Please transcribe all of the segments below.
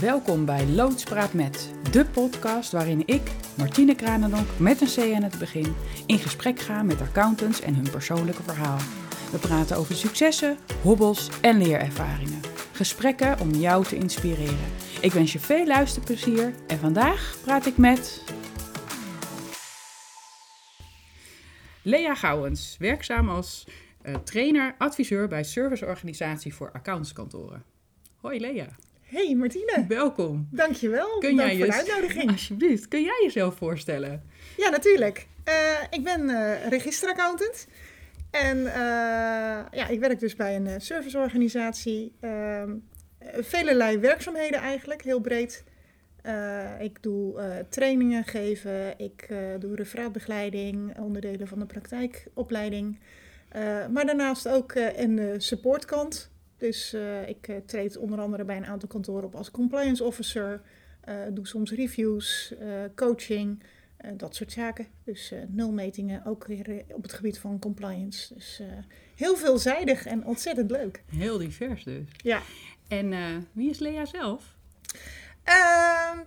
Welkom bij Loodspraat met, de podcast waarin ik, Martine Kranendonk, met een C aan het begin, in gesprek ga met accountants en hun persoonlijke verhaal. We praten over successen, hobbels en leerervaringen. Gesprekken om jou te inspireren. Ik wens je veel luisterplezier en vandaag praat ik met... Lea Gouwens, werkzaam als uh, trainer, adviseur bij serviceorganisatie voor accountskantoren. Hoi Lea. Hey Martine. Welkom. Dankjewel. Kun Dank jij voor de uitnodiging. Alsjeblieft. Kun jij jezelf voorstellen? Ja, natuurlijk. Uh, ik ben uh, registeraccountant. En uh, ja, ik werk dus bij een serviceorganisatie. Uh, velelei werkzaamheden eigenlijk, heel breed. ik doe trainingen geven, ik doe referaatbegeleiding, onderdelen van de praktijkopleiding. maar daarnaast ook in de supportkant. Dus uh, ik uh, treed onder andere bij een aantal kantoren op als compliance officer. Uh, doe soms reviews, coaching, dat soort zaken. Dus nulmetingen, ook weer op het gebied van compliance. Dus heel veelzijdig en ontzettend leuk. Heel divers dus. Ja. En wie is Lea zelf? Ehm,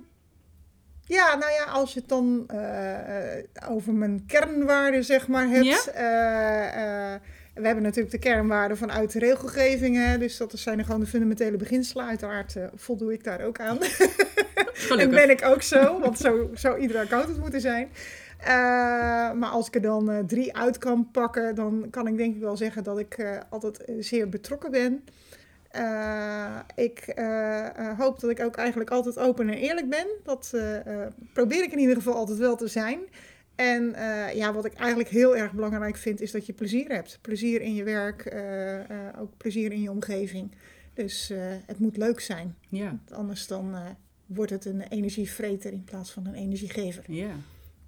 ja, nou ja, als je het dan over mijn kernwaarden zeg maar hebt... Ja? We hebben natuurlijk de kernwaarden vanuit de regelgevingen. Dus dat zijn gewoon de fundamentele beginselen. Uiteraard uh, voldoe ik daar ook aan. en ben ik ook zo, want zo zou iedere accountant moeten zijn. Uh, maar als ik er dan uh, drie uit kan pakken, dan kan ik denk ik wel zeggen dat ik altijd zeer betrokken ben. ik hoop dat ik ook eigenlijk altijd open en eerlijk ben. Dat probeer ik in ieder geval altijd wel te zijn. En uh, ja, wat ik eigenlijk heel erg belangrijk vind, is dat je plezier hebt. Plezier in je werk, uh, uh, ook plezier in je omgeving. Dus het moet leuk zijn. Ja. Anders dan wordt het een energievreter in plaats van een energiegever. Ja.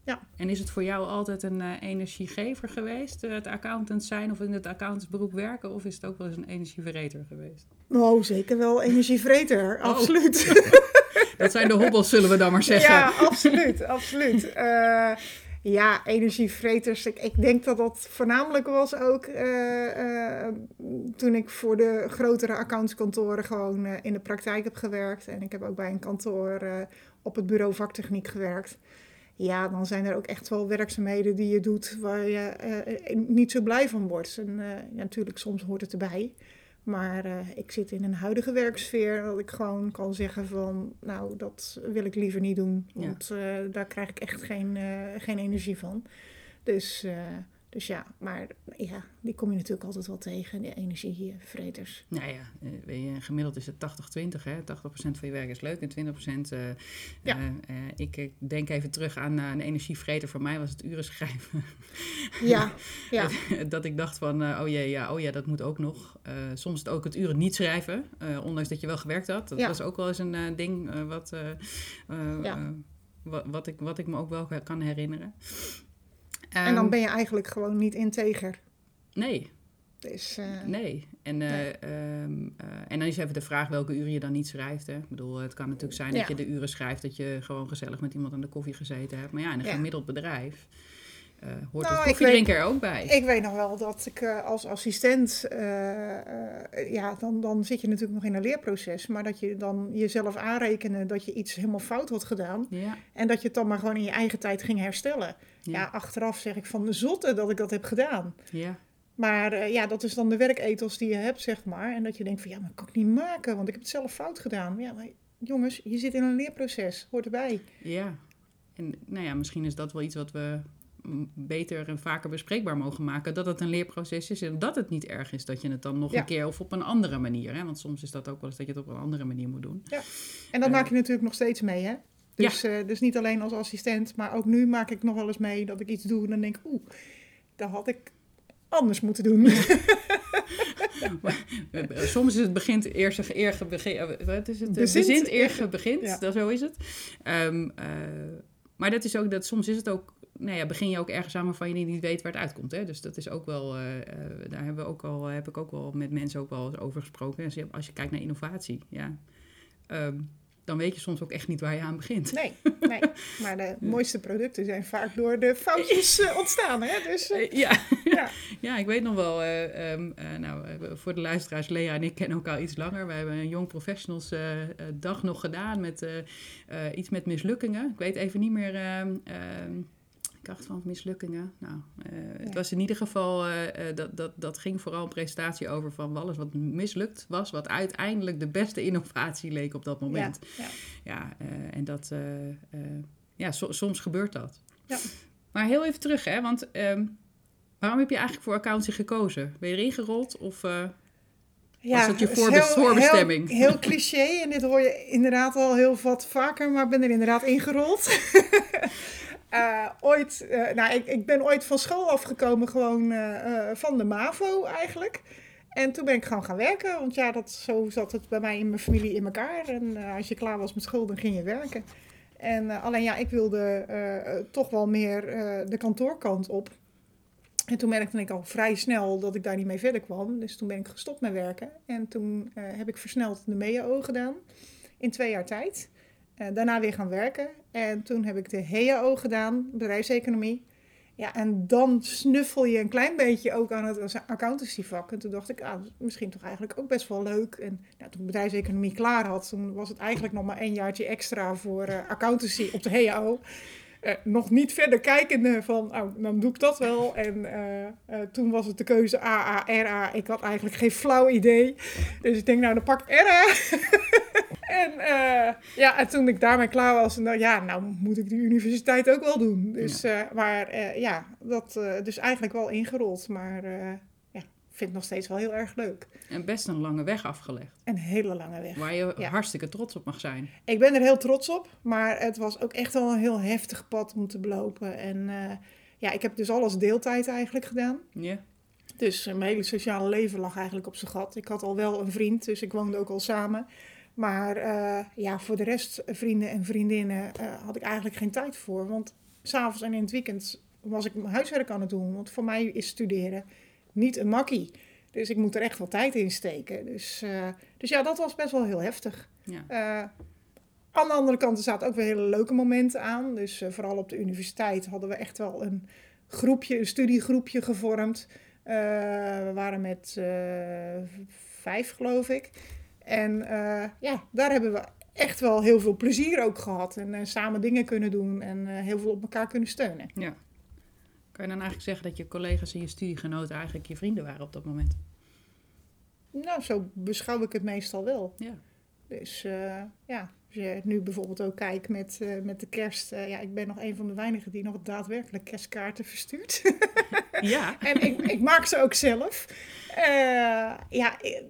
Ja. En is het voor jou altijd een energiegever geweest, het accountant zijn of in het accountantsberoep werken? Of is het ook wel eens een energievreter geweest? Oh, zeker wel energievreter, oh. absoluut. Dat zijn de hobbels, zullen we dan maar zeggen. Ja, absoluut, absoluut. Ja, energievreters. Ik, ik denk dat dat voornamelijk was ook uh, toen ik voor de grotere accountskantoren gewoon uh, in de praktijk heb gewerkt. En ik heb ook bij een kantoor op het bureau vaktechniek gewerkt. Ja, dan zijn er ook echt wel werkzaamheden die je doet waar je niet zo blij van wordt. En ja, natuurlijk, soms hoort het erbij. Maar uh, ik zit in een huidige werksfeer dat ik gewoon kan zeggen van, nou, dat wil ik liever niet doen. Want ja. uh, daar krijg ik echt geen, uh, geen energie van. Dus dus ja, maar ja, die kom je natuurlijk altijd wel tegen, die energievreters. Nou ja, je, gemiddeld is het 80-20, hè. 80% van je werk is leuk en 20% uh, ja. Uh, ik denk even terug aan een energievreter. Voor mij was het uren schrijven. Ja, ja. dat ik dacht van, oh jee, ja, oh ja, dat moet ook nog. soms het ook het uren niet schrijven, ondanks dat je wel gewerkt had. Dat ja. was ook wel eens een ding wat, ja. wat, wat, ik, wat ik me ook wel kan herinneren en dan ehm, ben je eigenlijk gewoon niet integer. Nee. Dus, uh, nee. En, uh, nee. Um, uh, en dan is even de vraag welke uren je dan niet schrijft. Hè? Ik bedoel, het kan natuurlijk zijn ja. dat je de uren schrijft dat je gewoon gezellig met iemand aan de koffie gezeten hebt. Maar ja, in een ja. gemiddeld bedrijf uh, hoort nou, het koffiedrinker er ook bij. Ik weet nog wel dat ik uh, als assistent, uh, ja, dan, dan zit je natuurlijk nog in een leerproces. Maar dat je dan jezelf aanrekenen dat je iets helemaal fout had gedaan. Ja. En dat je het dan maar gewoon in je eigen tijd ging herstellen. Ja, ja achteraf zeg ik van de zotte dat ik dat heb gedaan. Ja. Maar ja, dat is dan de werkethos die je hebt, zeg maar. En dat je denkt van ja, maar dat kan ik niet maken, want ik heb het zelf fout gedaan. Ja, maar jongens, je zit in een leerproces, hoort erbij. Ja, en nou ja, misschien is dat wel iets wat we beter en vaker bespreekbaar mogen maken. Dat het een leerproces is en dat het niet erg is dat je het dan nog een keer of op een andere manier. Hè? Want soms is dat ook wel eens dat je het op een andere manier moet doen. Ja, en dat uh, maak je natuurlijk nog steeds mee, hè? Dus, ja. uh, dus niet alleen als assistent, maar ook nu maak ik nog wel eens mee dat ik iets doe en dan denk ik, oeh, dat had ik anders moeten doen. Soms is het begint eerst eer begin, wat is het? Bezint, Bezint eer begint, ja. dat, zo is het. Um, uh, maar dat is ook dat soms is het ook nou ja, begin je ook ergens aan waarvan je niet weet waar het uitkomt. Hè? Dus dat is ook wel, uh, daar hebben we ook al, heb ik ook wel met mensen ook wel over gesproken. Als je, als je kijkt naar innovatie, ja. Um, dan weet je soms ook echt niet waar je aan begint. Nee, nee. maar de mooiste producten zijn vaak door de foutjes uh, ontstaan. Hè? Dus, uh, ja. ja. ja, ik weet nog wel, uh, um, nou, voor de luisteraars, Lea en ik kennen elkaar iets langer. Wij hebben een Young Professionals dag nog gedaan met iets met mislukkingen. Ik weet even niet meer ehm, ehm, kracht van mislukkingen. Nou, uh, het was in ieder geval, uh, dat, dat, dat ging vooral een presentatie over van alles wat mislukt was, wat uiteindelijk de beste innovatie leek op dat moment. Ja, ja. ja en dat, ja, so, soms gebeurt dat. Ja. Maar heel even terug, hè, want um, waarom heb je eigenlijk voor accountancy gekozen? Ben je erin gerold of... Ja, was het je heel, voorbestemming? Heel, heel, cliché en dit hoor je inderdaad al heel wat vaker, maar ik ben er inderdaad ingerold. Uh, ooit, uh, nou, ik, ik ben ooit van school afgekomen, gewoon uh, van de MAVO eigenlijk. En toen ben ik gewoon gaan werken, want ja, dat, zo zat het bij mij in mijn familie in elkaar. En als je klaar was met school, dan ging je werken. En alleen ja, ik wilde toch wel meer de kantoorkant op. En toen merkte ik al vrij snel dat ik daar niet mee verder kwam. Dus toen ben ik gestopt met werken. En toen heb ik versneld de MEAO gedaan in twee jaar tijd. Uh, daarna weer gaan werken. En toen heb ik de HEAO gedaan, bedrijfseconomie. Ja, en dan snuffel je een klein beetje ook aan het accountancyvak. En toen dacht ik, ah, misschien toch eigenlijk ook best wel leuk. En nou, toen bedrijfseconomie klaar had, toen was het eigenlijk nog maar één jaartje extra voor uh, accountancy op de HEAO. Uh, nog niet verder kijkende van, oh, dan doe ik dat wel. En toen was het de keuze AA, RA. Ik had eigenlijk geen flauw idee. Dus ik denk, nou, dan pak ik. En, uh, ja, en toen ik daarmee klaar was, nou ja, nou moet ik de universiteit ook wel doen. Dus, ja. Uh, maar uh, ja, dat dus eigenlijk wel ingerold. Maar ja, ik vind het nog steeds wel heel erg leuk. En best een lange weg afgelegd. Een hele lange weg. Waar je hartstikke trots op mag zijn. Ik ben er heel trots op, maar het was ook echt wel een heel heftig pad om te belopen. En ja, ik heb dus alles deeltijd eigenlijk gedaan. Ja. Dus mijn hele sociale leven lag eigenlijk op zijn gat. Ik had al wel een vriend, dus ik woonde ook al samen. Maar uh, ja, voor de rest, vrienden en vriendinnen, uh, had ik eigenlijk geen tijd voor. Want s'avonds en in het weekend was ik mijn huiswerk aan het doen. Want voor mij is studeren niet een makkie. Dus ik moet er echt wel tijd in steken. Dus, uh, dus ja, dat was best wel heel heftig. Ja. aan de andere kant er zaten ook weer hele leuke momenten aan. Dus vooral op de universiteit hadden we echt wel een groepje, een studiegroepje gevormd. we waren met vijf, geloof ik. En uh, ja, daar hebben we echt wel heel veel plezier ook gehad. En uh, samen dingen kunnen doen en uh, heel veel op elkaar kunnen steunen. Ja. Kan je dan eigenlijk zeggen dat je collega's en je studiegenoten eigenlijk je vrienden waren op dat moment? Nou, zo beschouw ik het meestal wel. Ja. Dus ja, als je nu bijvoorbeeld ook kijkt met, uh, met de kerst. Uh, ja, ik ben nog een van de weinigen die nog daadwerkelijk kerstkaarten verstuurt. ja. en ik, ik maak ze ook zelf. Uh, ja, ik,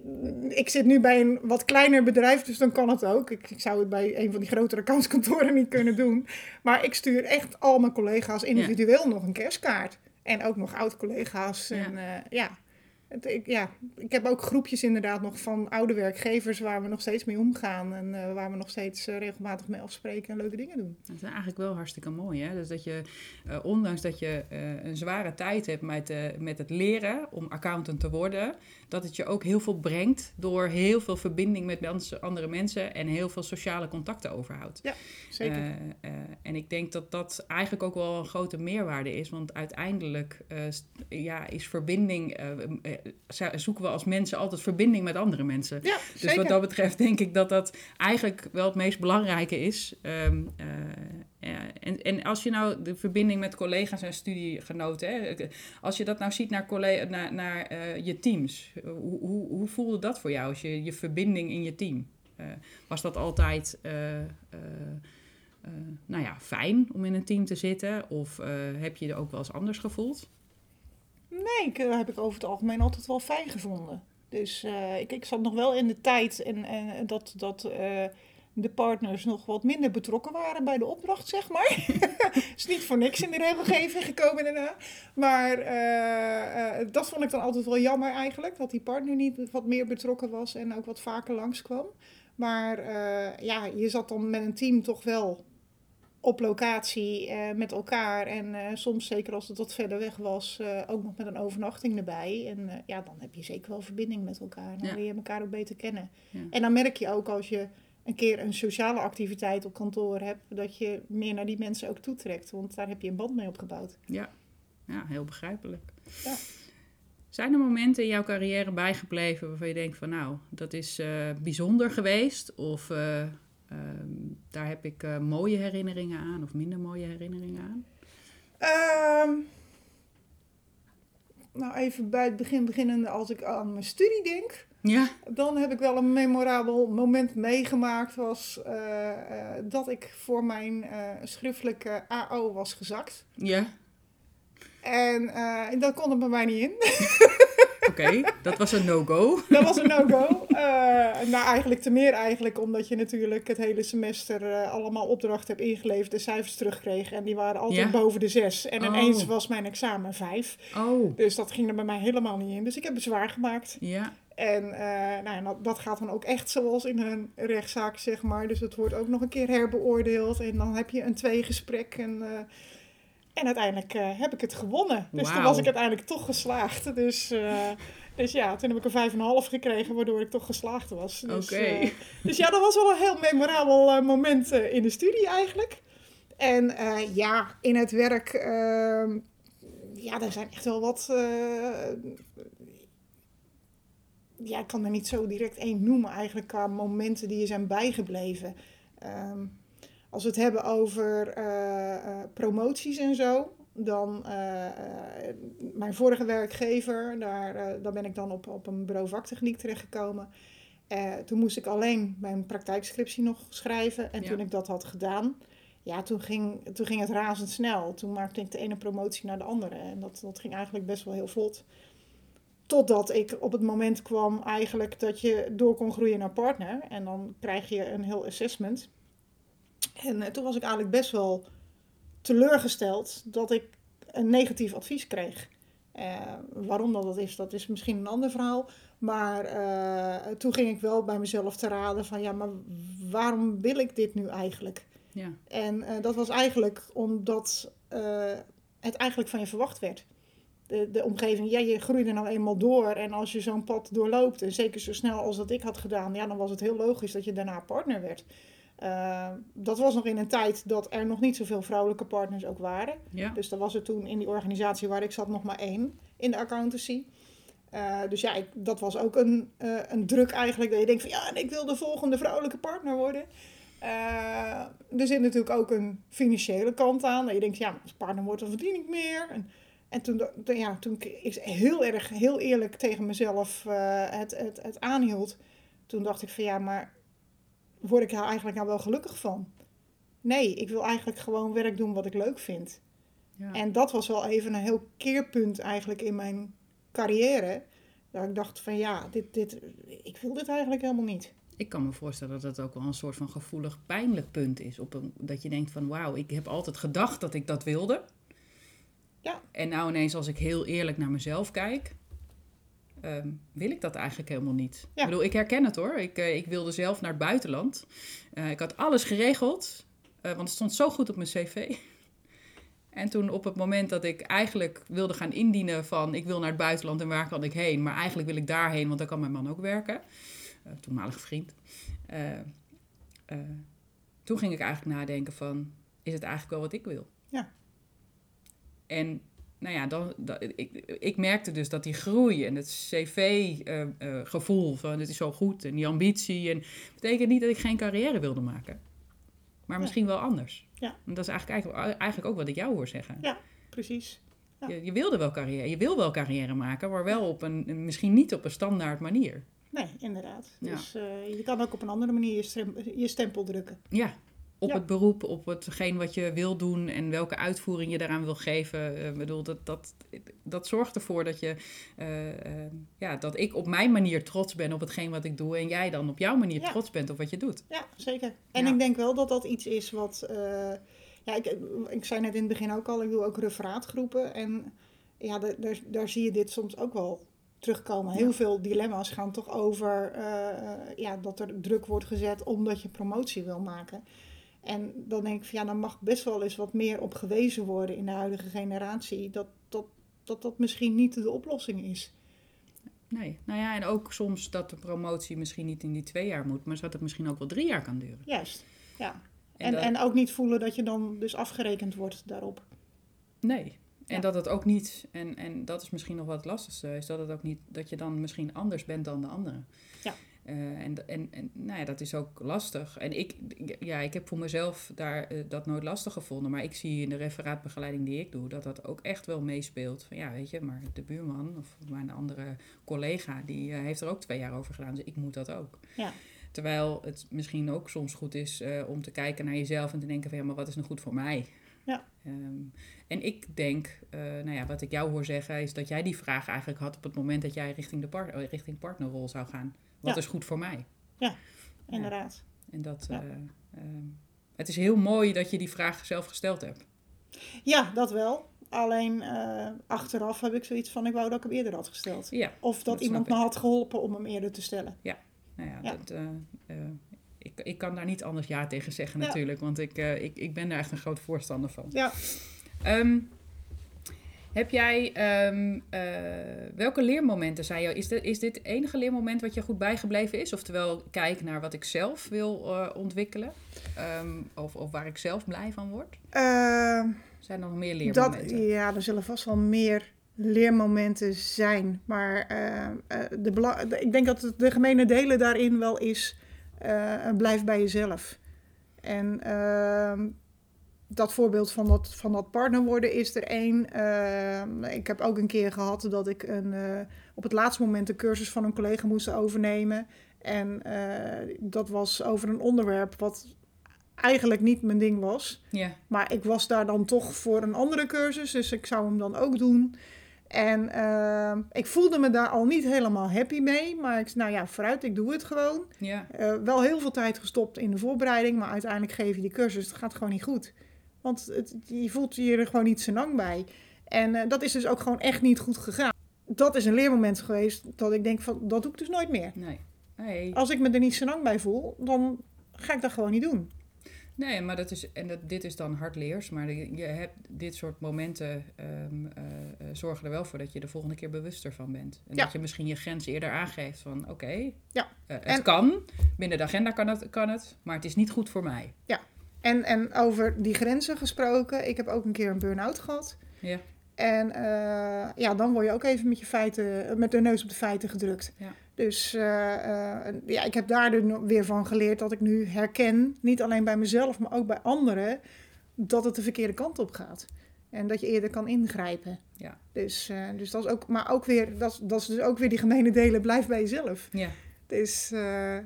ik, zit nu bij een wat kleiner bedrijf, dus dan kan het ook. Ik, ik, zou het bij een van die grotere accountskantoren niet kunnen doen. Maar ik stuur echt al mijn collega's individueel nog een kerstkaart. En ook nog oud-collega's. Ja. En ja, ik, ja, ik heb ook groepjes inderdaad nog van oude werkgevers waar we nog steeds mee omgaan en uh, waar we nog steeds uh, regelmatig mee afspreken en leuke dingen doen. Dat is eigenlijk wel hartstikke mooi, hè? Dus dat je, uh, ondanks dat je een zware tijd hebt met, met het leren om accountant te worden, dat het je ook heel veel brengt door heel veel verbinding met mensen, andere mensen en heel veel sociale contacten overhoudt. Ja, zeker. en ik denk dat dat eigenlijk ook wel een grote meerwaarde is, want uiteindelijk ja, is verbinding zoeken we als mensen altijd verbinding met andere mensen. Ja, dus wat dat betreft denk ik dat dat eigenlijk wel het meest belangrijke is. Ehm, eh, ja, en, en als je nou de verbinding met collega's en studiegenoten, hè, als je dat nou ziet naar, collega, naar, naar uh, je teams, hoe, hoe, hoe, voelde dat voor jou, als je, je verbinding in je team? Uh, was dat altijd nou ja, fijn om in een team te zitten? Of heb je er ook wel eens anders gevoeld? Nee, ik, heb ik over het algemeen altijd wel fijn gevonden. Dus uh, ik, ik zat nog wel in de tijd en, en dat, dat uh, de partners nog wat minder betrokken waren bij de opdracht, zeg maar. is niet voor niks in de regelgeving gekomen daarna. Maar dat vond ik dan altijd wel jammer eigenlijk, dat die partner niet wat meer betrokken was en ook wat vaker langskwam. Maar ja, je zat dan met een team toch wel op locatie uh, met elkaar. En uh, soms, zeker als het wat verder weg was, uh, ook nog met een overnachting erbij. En ja, dan heb je zeker wel verbinding met elkaar. Dan ja. leer je elkaar ook beter kennen. Ja. En dan merk je ook als je een keer een sociale activiteit op kantoor hebt, dat je meer naar die mensen ook toetrekt. Want daar heb je een band mee opgebouwd. Ja, ja heel begrijpelijk. Ja. Zijn er momenten in jouw carrière bijgebleven waarvan je denkt van nou, dat is eh, bijzonder geweest? Of eh, ehm, daar heb ik eh, mooie herinneringen aan of minder mooie herinneringen aan? Ehm, nou, even bij het begin beginnende, als ik aan mijn studie denk, Ja, dan heb ik wel een memorabel moment meegemaakt. Was eh, eh, dat ik voor mijn schriftelijke AO was gezakt. ja. En eh, dat kon er bij mij niet in. Oké, dat was een no-go. Dat was een no-go. Eh, nou, eigenlijk te meer eigenlijk, omdat je natuurlijk het hele semester eh, allemaal opdrachten hebt ingeleverd en cijfers terugkreeg. En die waren altijd Ja. boven de zes. En Oh. ineens was mijn examen vijf. Oh, Dus dat ging er bij mij helemaal niet in. Dus ik heb bezwaar gemaakt. ja. En eh, nou, ja, dat, gaat dan ook echt zoals in een rechtszaak, zeg maar. Dus het wordt ook nog een keer herbeoordeeld. En dan heb je een tweegesprek. En, en uiteindelijk eh, heb ik het gewonnen. Dus toen was ik uiteindelijk toch geslaagd. Dus, eh, dus ja, toen heb ik een vijf en een half gekregen, waardoor ik toch geslaagd was. Dus, Oké. eh, dus ja, dat was wel een heel memorabel moment in de studie eigenlijk. En ja, in het werk, ehm, ja, er zijn echt wel wat. ja, ik kan er niet zo direct één noemen eigenlijk qua momenten die je zijn bijgebleven. Ehm, als we het hebben over eh, eh, promoties en zo, dan eh, mijn vorige werkgever, daar, daar ben ik dan op, op een bureau vaktechniek terechtgekomen. Toen moest ik alleen mijn praktijkscriptie nog schrijven. En Ja. toen ik dat had gedaan, ja, toen ging, toen ging het razendsnel. Toen maakte ik de ene promotie naar de andere. En dat, dat ging eigenlijk best wel heel vlot. Totdat ik op het moment kwam eigenlijk dat je door kon groeien naar partner. En dan krijg je een heel assessment. En eh, toen was ik eigenlijk best wel teleurgesteld dat ik een negatief advies kreeg. Eh, waarom dat, dat is, dat is misschien een ander verhaal. Maar eh, toen ging ik wel bij mezelf te raden van ja, maar waarom wil ik dit nu eigenlijk? Ja, En dat was eigenlijk omdat het eigenlijk van je verwacht werd. De, de omgeving, ja, je groeide nou eenmaal door. En als je zo'n pad doorloopt, en zeker zo snel als dat ik had gedaan, ja, dan was het heel logisch dat je daarna partner werd. Eh, dat was nog in een tijd dat er nog niet zoveel vrouwelijke partners ook waren. ja. Dus er was er toen in die organisatie waar ik zat nog maar één in de accountancy. Eh, dus ja, ik, dat was ook een, eh, een druk eigenlijk. Dat je denkt van ja, en ik wil de volgende vrouwelijke partner worden. Er zit natuurlijk ook een financiële kant aan. Dat je denkt, ja, als partner wordt, dan verdien ik meer. En, en toen, ja, toen ik heel erg, heel eerlijk tegen mezelf het, het, het aanhield. Toen dacht ik van ja, maar word ik daar eigenlijk nou wel gelukkig van? Nee, ik wil eigenlijk gewoon werk doen wat ik leuk vind. ja. En dat was wel even een heel keerpunt eigenlijk in mijn carrière. Dat ik dacht van ja, dit, dit, ik wil dit eigenlijk helemaal niet. Ik kan me voorstellen dat het ook wel een soort van gevoelig, pijnlijk punt is. Op een, dat je denkt van wauw, ik heb altijd gedacht dat ik dat wilde. Ja. En nou ineens als ik heel eerlijk naar mezelf kijk, ehm, wil ik dat eigenlijk helemaal niet. Ja. Ik bedoel, ik herken het hoor. Ik, eh, ik wilde zelf naar het buitenland. Eh, ik had alles geregeld, eh, want het stond zo goed op mijn cv. En toen op het moment dat ik eigenlijk wilde gaan indienen van ik wil naar het buitenland en waar kan ik heen, maar eigenlijk wil ik daarheen, want dan kan mijn man ook werken. Toenmalige vriend. Toen ging ik eigenlijk nadenken van is het eigenlijk wel wat ik wil? Ja. En nou ja, dan, dat, ik, ik merkte dus dat die groei en het cv-gevoel van het is zo goed en die ambitie. En betekent niet dat ik geen carrière wilde maken. Maar misschien wel anders. Ja. En dat is eigenlijk, eigenlijk, eigenlijk ook wat ik jou hoor zeggen. Precies. Ja. Je, je wilde wel carrière, je wil wel carrière maken, maar wel op een, misschien niet op een standaard manier. Nee, inderdaad. Ja. Dus eh, je kan ook op een andere manier je, strem- je stempel drukken. Ja, op Ja. het beroep, op hetgeen wat je wil doen en welke uitvoering je daaraan wil geven. Eh, Ik bedoel, dat, dat, dat zorgt ervoor dat, je, eh, eh, ja, dat ik op mijn manier trots ben op hetgeen wat ik doe. En jij dan op jouw manier Ja. trots bent op wat je doet. Ja, zeker. En Ja. ik denk wel dat dat iets is wat... ja, ik, ik zei net in het begin ook al, ik doe ook referaatgroepen. En ja, da- daar, daar zie je dit soms ook wel terugkomen. Heel Ja. veel dilemma's gaan toch over ja, dat er druk wordt gezet omdat je promotie wil maken. En dan denk ik van ja, dan mag best wel eens wat meer op gewezen worden in de huidige generatie. Dat dat, dat, dat misschien niet de oplossing is. Nee, nou ja, en ook soms dat de promotie misschien niet in die twee jaar moet, maar dat het misschien ook wel drie jaar kan duren. Juist, ja. En, en, en ook niet voelen dat je dan dus afgerekend wordt daarop. Nee, en dat het ook niet, en, en dat is misschien nog wat lastigste, is dat het ook niet, dat je dan misschien anders bent dan de anderen. Ja. Uh, en, en, en nou ja, dat is ook lastig. En ik, ja, ik heb voor mezelf daar uh, dat nooit lastig gevonden. Maar ik zie in de referaatbegeleiding die ik doe, dat dat ook echt wel meespeelt. Van ja, weet je, maar de buurman of mijn andere collega, die uh, heeft er ook twee jaar over gedaan. Dus ik moet dat ook. Ja. Terwijl het misschien ook soms goed is om te kijken naar jezelf en te denken van ja, maar wat is nou goed voor mij? Ja. Um, en ik denk, uh, nou ja, wat ik jou hoor zeggen, is dat jij die vraag eigenlijk had op het moment dat jij richting, de richting partnerrol zou gaan. Wat Ja. is goed voor mij? Ja, inderdaad. En dat, Ja. eh, ehm, het is heel mooi dat je die vraag zelf gesteld hebt. Ja, dat wel. Alleen eh, achteraf heb ik zoiets van, ik wou dat ik hem eerder had gesteld. Ja, Of dat, Dat iemand me had geholpen om hem eerder te stellen. nou ja, Ja. Dat, eh, ik, ik kan daar niet anders ja tegen zeggen Ja. natuurlijk, want ik, ik, ik ben daar echt een groot voorstander van. Ja. Ehm, heb jij, ehm, eh, welke leermomenten zijn jou, is dit, is dit het enige leermoment wat je goed bijgebleven is? Oftewel, kijk naar wat ik zelf wil eh, ontwikkelen, Ehm, of, of waar ik zelf blij van word? Eh, Zijn er nog meer dat, leermomenten? ja, er zullen vast wel meer leermomenten zijn. Maar eh, de bela- de- ik denk dat het de gemene delen daarin wel is, blijf bij jezelf. En dat voorbeeld van dat, van dat partner worden is er één. Ehm, ik heb ook een keer gehad dat ik een, eh, op het laatste moment de cursus van een collega moest overnemen. En eh, dat was over een onderwerp wat eigenlijk niet mijn ding was. Ja, Maar ik was daar dan toch voor een andere cursus, dus ik zou hem dan ook doen. En ehm, ik voelde me daar al niet helemaal happy mee. Maar ik zei, nou ja, vooruit, ik doe het gewoon. ja, Eh, wel heel veel tijd gestopt in de voorbereiding, maar uiteindelijk geef je die cursus. Het gaat gewoon niet goed. Want het, je voelt je er gewoon niet zo lang bij. En eh, dat is dus ook gewoon echt niet goed gegaan. Dat is een leermoment geweest dat ik denk van, dat doe ik dus nooit meer. nee. Nee, Als ik me er niet zo lang bij voel, dan ga ik dat gewoon niet doen. nee maar dat is, en dat, dit is dan hardleers, maar je hebt dit soort momenten ehm, eh, eh, zorgen er wel voor dat je de volgende keer bewuster van bent. En Ja. dat je misschien je grens eerder aangeeft van, oké, Ja. het En- kan, binnen de agenda kan het, kan het, maar het is niet goed voor mij. En, en over die grenzen gesproken, ik heb ook een keer een burn-out gehad. Ja. En eh, ja, dan word je ook even met je feiten, met de neus op de feiten gedrukt. Ja. Dus eh, eh, ja, ik heb daar weer van geleerd dat ik nu herken, niet alleen bij mezelf, maar ook bij anderen, dat het de verkeerde kant op gaat. En dat je eerder kan ingrijpen. Ja. Dus, dus dat is ook, maar ook weer, dat, is- dat is dus ook weer die gemene delen, blijf bij jezelf. Ja, Dus,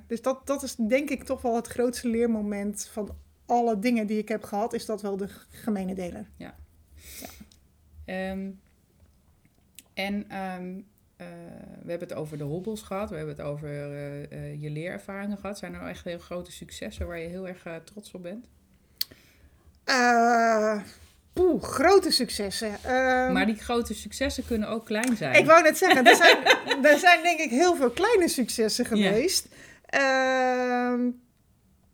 dus dat, dat is denk ik toch wel het grootste leermoment van alle dingen die ik heb gehad, is dat wel de gemene deler. Ehm, en ehm, eh, we hebben het over de hobbels gehad, we hebben het over eh, eh, je leerervaringen gehad. Zijn er nou echt heel grote successen waar je heel erg trots op bent? Eh, Poeh, grote successen. Ehm, maar die grote successen kunnen ook klein zijn. Ik wou net zeggen, er zijn, er zijn denk ik heel veel kleine successen geweest.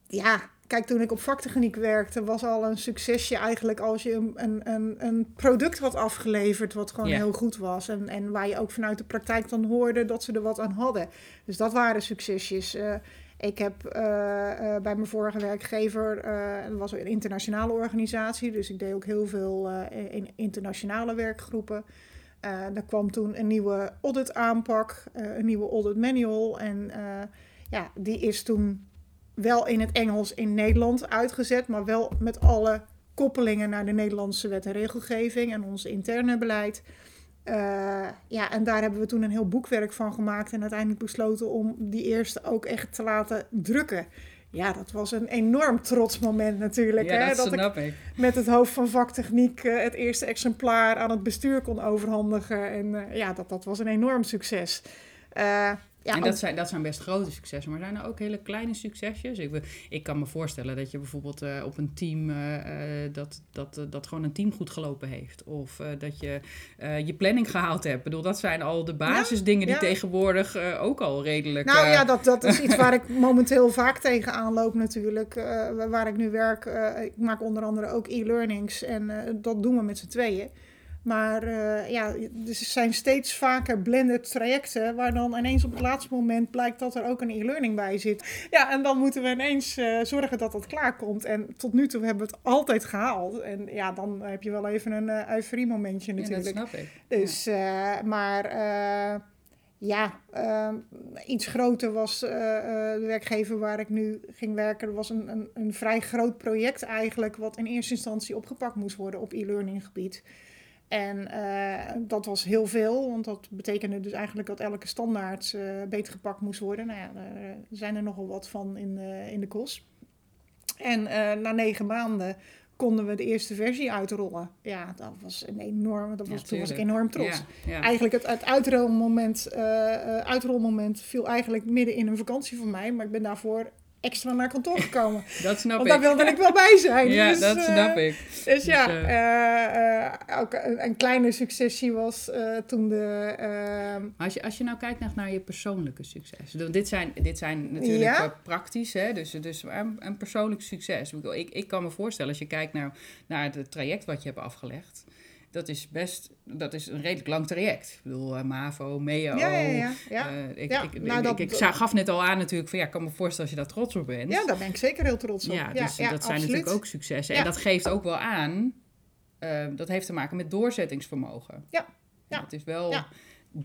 Ja, kijk, toen ik op vaktechniek werkte, was al een succesje eigenlijk als je een, een, een, product had afgeleverd wat gewoon heel goed was. En, en waar je ook vanuit de praktijk dan hoorde dat ze er wat aan hadden. Dus dat waren succesjes. Eh, ik heb eh, eh, bij mijn vorige werkgever, dat was een internationale organisatie, dus ik deed ook heel veel in internationale werkgroepen. Er kwam toen een nieuwe audit aanpak, een nieuwe audit manual. En ja, die is toen wel in het Engels in Nederland uitgezet, maar wel met alle koppelingen naar de Nederlandse wet en regelgeving en ons interne beleid. Eh, ja, en daar hebben we toen een heel boekwerk van gemaakt en uiteindelijk besloten om die eerste ook echt te laten drukken. Ja, dat was een enorm trots moment natuurlijk. ja, hè? dat dat ik snap ik. met het hoofd van vaktechniek eh, het eerste exemplaar aan het bestuur kon overhandigen. En eh, ja, dat, dat was een enorm succes. Ja, en dat zijn, dat zijn best grote successen, maar zijn er ook hele kleine succesjes? Ik, ik kan me voorstellen dat je bijvoorbeeld eh, op een team, eh, eh, dat, dat, dat gewoon een team goed gelopen heeft. Of dat je je planning gehaald hebt. Ik bedoel, dat zijn al de basisdingen die ja. tegenwoordig ook al redelijk... nou ja, dat, dat is iets waar ik momenteel vaak tegenaan loop natuurlijk. waar ik nu werk, ik maak onder andere ook e-learnings en dat doen we met z'n tweeën. Maar uh, ja, er zijn steeds vaker blended trajecten waar dan ineens op het laatste moment blijkt dat er ook een e-learning bij zit. Ja, en dan moeten we ineens uh, zorgen dat dat klaarkomt. En tot nu toe hebben we het altijd gehaald. En ja, dan heb je wel even een uh, euforie momentje natuurlijk. Ja, dat snap ik. Dus, ja. maar ja, uh, iets groter was uh, de werkgever waar ik nu ging werken. was een, een, een, vrij groot project eigenlijk, wat in eerste instantie opgepakt moest worden op e-learning gebied. En dat was heel veel, want dat betekende dus eigenlijk dat elke standaard beter gepakt moest worden. Nou ja, er zijn er nogal wat van in, in de kos. En na negen maanden konden we de eerste versie uitrollen. Ja, dat was een enorme, dat was, toen was ik enorm trots. Eigenlijk het, het uitrolmoment, uh, uitrolmoment viel eigenlijk midden in een vakantie van mij, maar ik ben daarvoor extra naar kantoor gekomen. dat snap Want ik. daar wilde ik wel bij zijn. ja, dus, dat snap ik. Dus, dus ja, uh, ook een, een, kleine successie was toen de... Ehm, als, je, als je nou kijkt naar, naar je persoonlijke succes. Dit zijn, dit zijn natuurlijk ja? praktisch, hè? dus, dus een, een persoonlijk succes. Ik, ik kan me voorstellen, als je kijkt naar, naar het traject wat je hebt afgelegd dat is best, dat is een redelijk lang traject. Ik bedoel, uh, MAVO, MEO. Ja, ja, ja. Uh, ik, ja, ik, nou, ik, dat, ik, ik, gaf net al aan natuurlijk van ja, ik kan me voorstellen als je daar trots op bent. Ja, daar ben ik zeker heel trots op. Ja, dus dat zijn natuurlijk ook successen. En dat geeft ook wel aan, uh, dat heeft te maken met doorzettingsvermogen. Ja. ja. Het is wel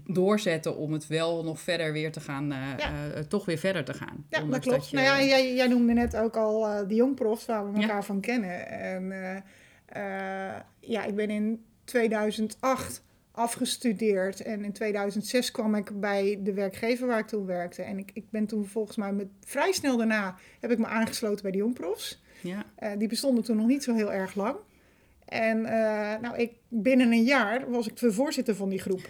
doorzetten om het wel nog verder weer te gaan, toch weer verder te gaan. Ja, dat klopt. Dat je, nou ja, jij, jij noemde net ook al de jongprofs waar we elkaar van kennen. En ja, ik ben in 2008 afgestudeerd. En in 2006 kwam ik bij de werkgever waar ik toen werkte. En ik, ik ben toen volgens mij met, vrij snel daarna heb ik me aangesloten bij de jongprofs. Ja. Uh, die bestonden toen nog niet zo heel erg lang. En uh, nou, ik, binnen een jaar was ik de voorzitter van die groep.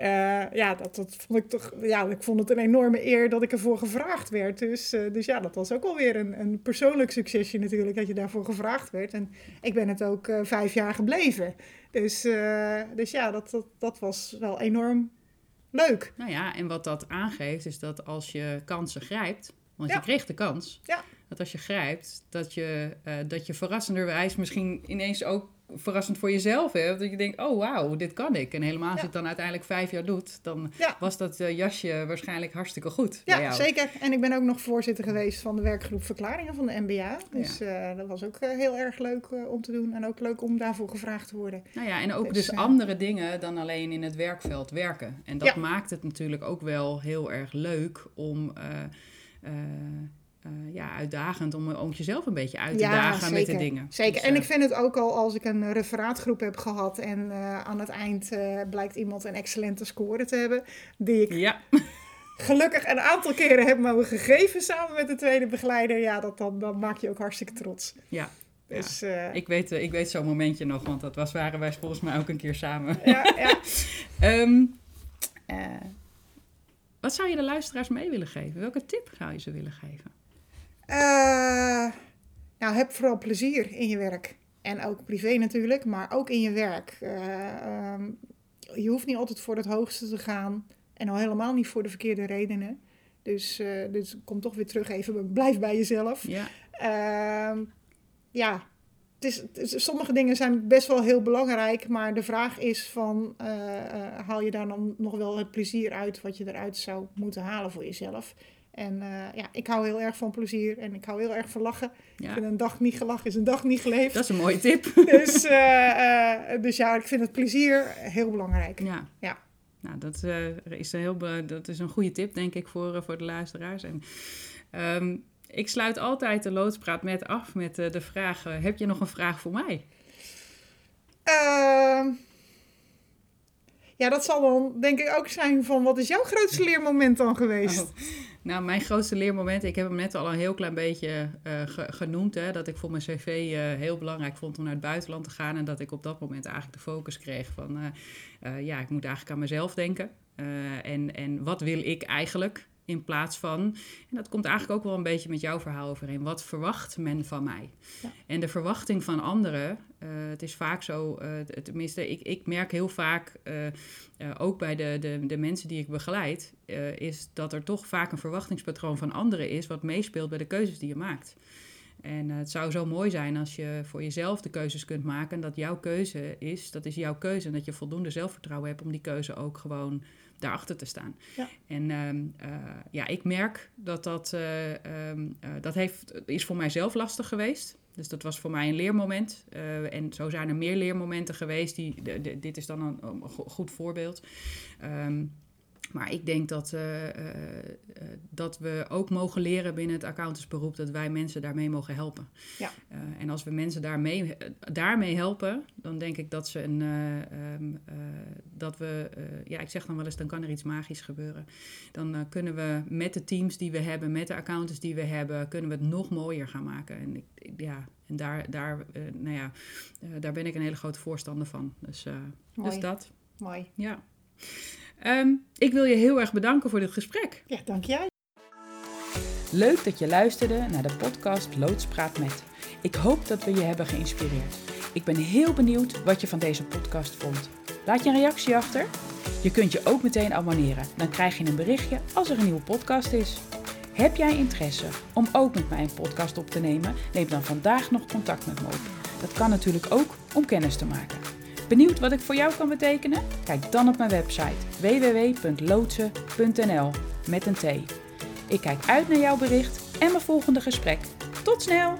Uh, ja, dat, dat vond ik toch. Ja, ik vond het een enorme eer dat ik ervoor gevraagd werd. Dus, uh, dus ja, dat was ook alweer een, een persoonlijk succesje natuurlijk, dat je daarvoor gevraagd werd. En ik ben het ook uh, vijf jaar gebleven. Dus, dus ja, dat, dat, dat was wel enorm leuk. Nou ja, en wat dat aangeeft, is dat als je kansen grijpt, want ja. je kreeg de kans, ja. dat als je grijpt, dat je, dat je verrassenderwijs misschien ineens ook verrassend voor jezelf hebt. Dat je denkt, oh wauw, dit kan ik. En helemaal als ja. het dan uiteindelijk vijf jaar doet, dan ja. was dat uh, jasje waarschijnlijk hartstikke goed. Ja, zeker. En ik ben ook nog voorzitter geweest van de werkgroep Verklaringen van de MBA. Dus ja. uh, dat was ook uh, heel erg leuk om te doen. En ook leuk om daarvoor gevraagd te worden. Nou ja, en ook dus, dus andere dingen dan alleen in het werkveld werken. En dat maakt het natuurlijk ook wel heel erg leuk om... Uh, ja, uitdagend om, om jezelf een beetje uit te ja, dagen zeker, met de dingen. Zeker. Dus, en ik vind het ook al als ik een referaatgroep heb gehad en uh, aan het eind uh, blijkt iemand een excellente score te hebben, die ik ja. gelukkig een aantal keren heb mogen gegeven samen met de tweede begeleider. Ja, dat, dan, dan maak je ook hartstikke trots. Ja. Dus, ja. ik weet, ik weet zo'n momentje nog, want dat was, waren wij volgens mij ook een keer samen. Ja, ja. um, wat zou je de luisteraars mee willen geven? Welke tip zou je ze willen geven? Uh, nou, heb vooral plezier in je werk. En ook privé natuurlijk, maar ook in je werk. Uh, um, je hoeft niet altijd voor het hoogste te gaan. En al helemaal niet voor de verkeerde redenen. Dus, uh, dus kom toch weer terug even, blijf bij jezelf. Ja. Uh, ja, het is, het is, sommige dingen zijn best wel heel belangrijk. Maar de vraag is van, haal je daar dan nog wel het plezier uit wat je eruit zou moeten halen voor jezelf? En uh, ja, ik hou heel erg van plezier en ik hou heel erg van lachen. Ja. Ik vind een dag niet gelachen is een dag niet geleefd. Dat is een mooie tip. Dus, uh, uh, dus ja, ik vind het plezier heel belangrijk. Ja. ja. Nou, dat, is een heel dat is een goede tip, denk ik, voor, voor de luisteraars. En, um, ik sluit altijd de loodspraat met af met de vraag: heb je nog een vraag voor mij? Ehm, ja, dat zal dan denk ik ook zijn van wat is jouw grootste leermoment dan geweest? Oh. Nou, mijn grootste leermoment, ik heb hem net al een heel klein beetje ge genoemd. Hè, dat ik voor mijn cv uh, heel belangrijk vond om naar het buitenland te gaan. En dat ik op dat moment eigenlijk de focus kreeg van, uh, ja, ik moet eigenlijk aan mezelf denken. en, en wat wil ik eigenlijk? In plaats van, en dat komt eigenlijk ook wel een beetje met jouw verhaal overeen. Wat verwacht men van mij? Ja. En de verwachting van anderen, uh, het is vaak zo, uh, tenminste, ik, ik merk heel vaak, uh, ook bij de, de, de mensen die ik begeleid, is dat er toch vaak een verwachtingspatroon van anderen is wat meespeelt bij de keuzes die je maakt. En het zou zo mooi zijn als je voor jezelf de keuzes kunt maken. En dat jouw keuze is, dat is jouw keuze. En dat je voldoende zelfvertrouwen hebt om die keuze ook gewoon daarachter te staan. Ja. En ehm, ja, ik merk dat dat, ehm, dat heeft, is voor mijzelf lastig geweest. Dus dat was voor mij een leermoment. Uh, en zo zijn er meer leermomenten geweest. Die, de, dit is dan een, een goed voorbeeld. Um, maar ik denk dat, uh, uh, dat we ook mogen leren binnen het accountantsberoep dat wij mensen daarmee mogen helpen. Ja. Uh, en als we mensen daarmee, daarmee helpen, dan denk ik dat ze een. Um, dat we, ja, ik zeg dan wel eens, dan kan er iets magisch gebeuren. Dan kunnen we met de teams die we hebben, met de accountants die we hebben, kunnen we het nog mooier gaan maken. En ik, ja, en daar, daar, nou ja, daar ben ik een hele grote voorstander van. Dus, dus dat. Mooi. Ja. Um, ik wil je heel erg bedanken voor dit gesprek. Ja, dank jij. Leuk dat je luisterde naar de podcast Loodspraat met. Ik hoop dat we je hebben geïnspireerd. Ik ben heel benieuwd wat je van deze podcast vond. Laat je een reactie achter. Je kunt je ook meteen abonneren. Dan krijg je een berichtje als er een nieuwe podcast is. Heb jij interesse om ook met mij een podcast op te nemen? Neem dan vandaag nog contact met me op. Dat kan natuurlijk ook om kennis te maken. Benieuwd wat ik voor jou kan betekenen? Kijk dan op mijn website www.loodsen.nl met een T. Ik kijk uit naar jouw bericht en mijn volgende gesprek. Tot snel!